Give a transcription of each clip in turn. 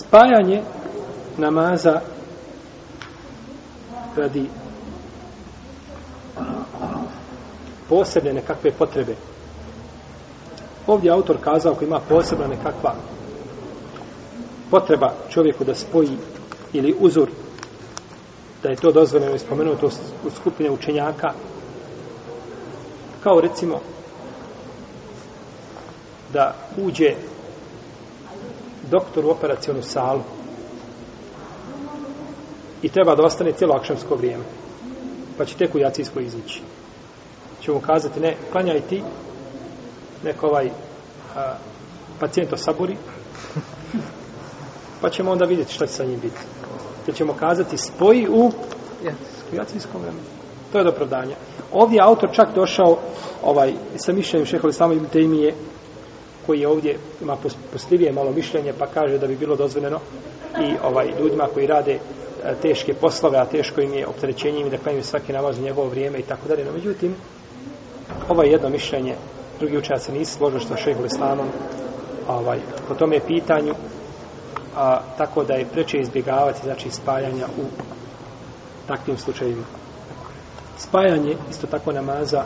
spajanje namaza radi posebne nekakve potrebe. Ovdje autor kazao ako ima posebna nekakva potreba čovjeku da spoji ili uzor da je to dozvoljeno i spomenuto u skupine učenjaka kao recimo da uđe doktor u operacijonu salu. I treba da ostane cijelo akšamsko vrijeme. Pa će tek u jacijskoj izići. Će kazati, ne, klanjaj ti, nek ovaj a, pacijent osaburi, pa ćemo onda vidjeti šta će sa njim biti. Te ćemo kazati, spoji u jacijsko vrijeme. To je do prodanja. Ovdje je autor čak došao ovaj, sa mišljenjem šehovi samo te imije koji je ovdje ima postljivije malo mišljenje pa kaže da bi bilo dozvoljeno i ovaj ljudima koji rade e, teške poslove, a teško im je opterećenje im da im svaki namaz u njegovo vrijeme i tako dalje. No, međutim, ovo je jedno mišljenje, drugi se nisu složili što šehol islamom ovaj, po tome pitanju, a, tako da je preče izbjegavati znači spajanja u takvim slučajevima. Spajanje isto tako namaza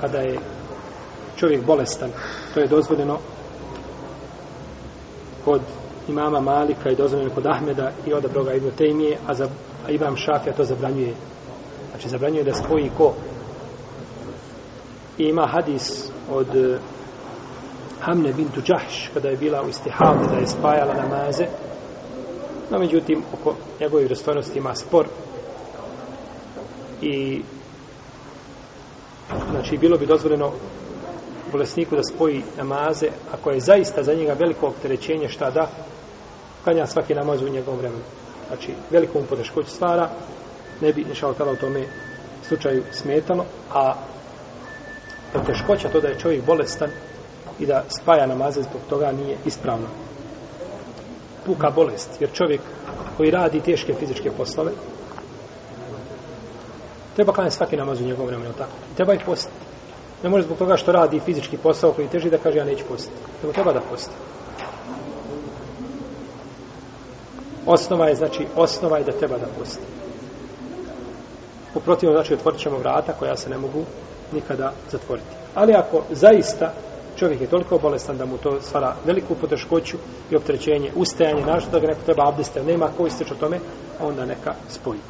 kada je čovjek bolestan. To je dozvoljeno kod imama Malika i dozvoljeno kod Ahmeda i od Abroga Ibn Tejmije, a, za, a Imam Šafija to zabranjuje. Znači zabranjuje da spoji ko? I ima hadis od e, Hamne bintu Đahš, kada je bila u istihavu, da je spajala namaze, no međutim, oko njegove vjerodostojnosti ima spor i znači bilo bi dozvoljeno bolesniku da spoji namaze, ako je zaista za njega veliko opterećenje, šta da? kanja svaki namaz u njegovom vremenu. Znači, mu poteškoću stvara, ne bi nešao tada u tome slučaju smetalo, a poteškoća to da je čovjek bolestan i da spaja namaze zbog toga nije ispravno. Puka bolest, jer čovjek koji radi teške fizičke poslove, treba kanja svaki namaz u njegovom vremenu, tako. Treba i postiti. Ne može zbog toga što radi fizički posao koji teži da kaže ja neću postiti. Nego treba da posti. Osnova je, znači, osnova je da treba da posti. U protivnom, znači, otvorit ćemo vrata koja se ne mogu nikada zatvoriti. Ali ako zaista čovjek je toliko bolestan da mu to stvara veliku poteškoću i opterećenje, ustajanje, našto da ga neko treba abdesta, nema koji steč o tome, onda neka spoji.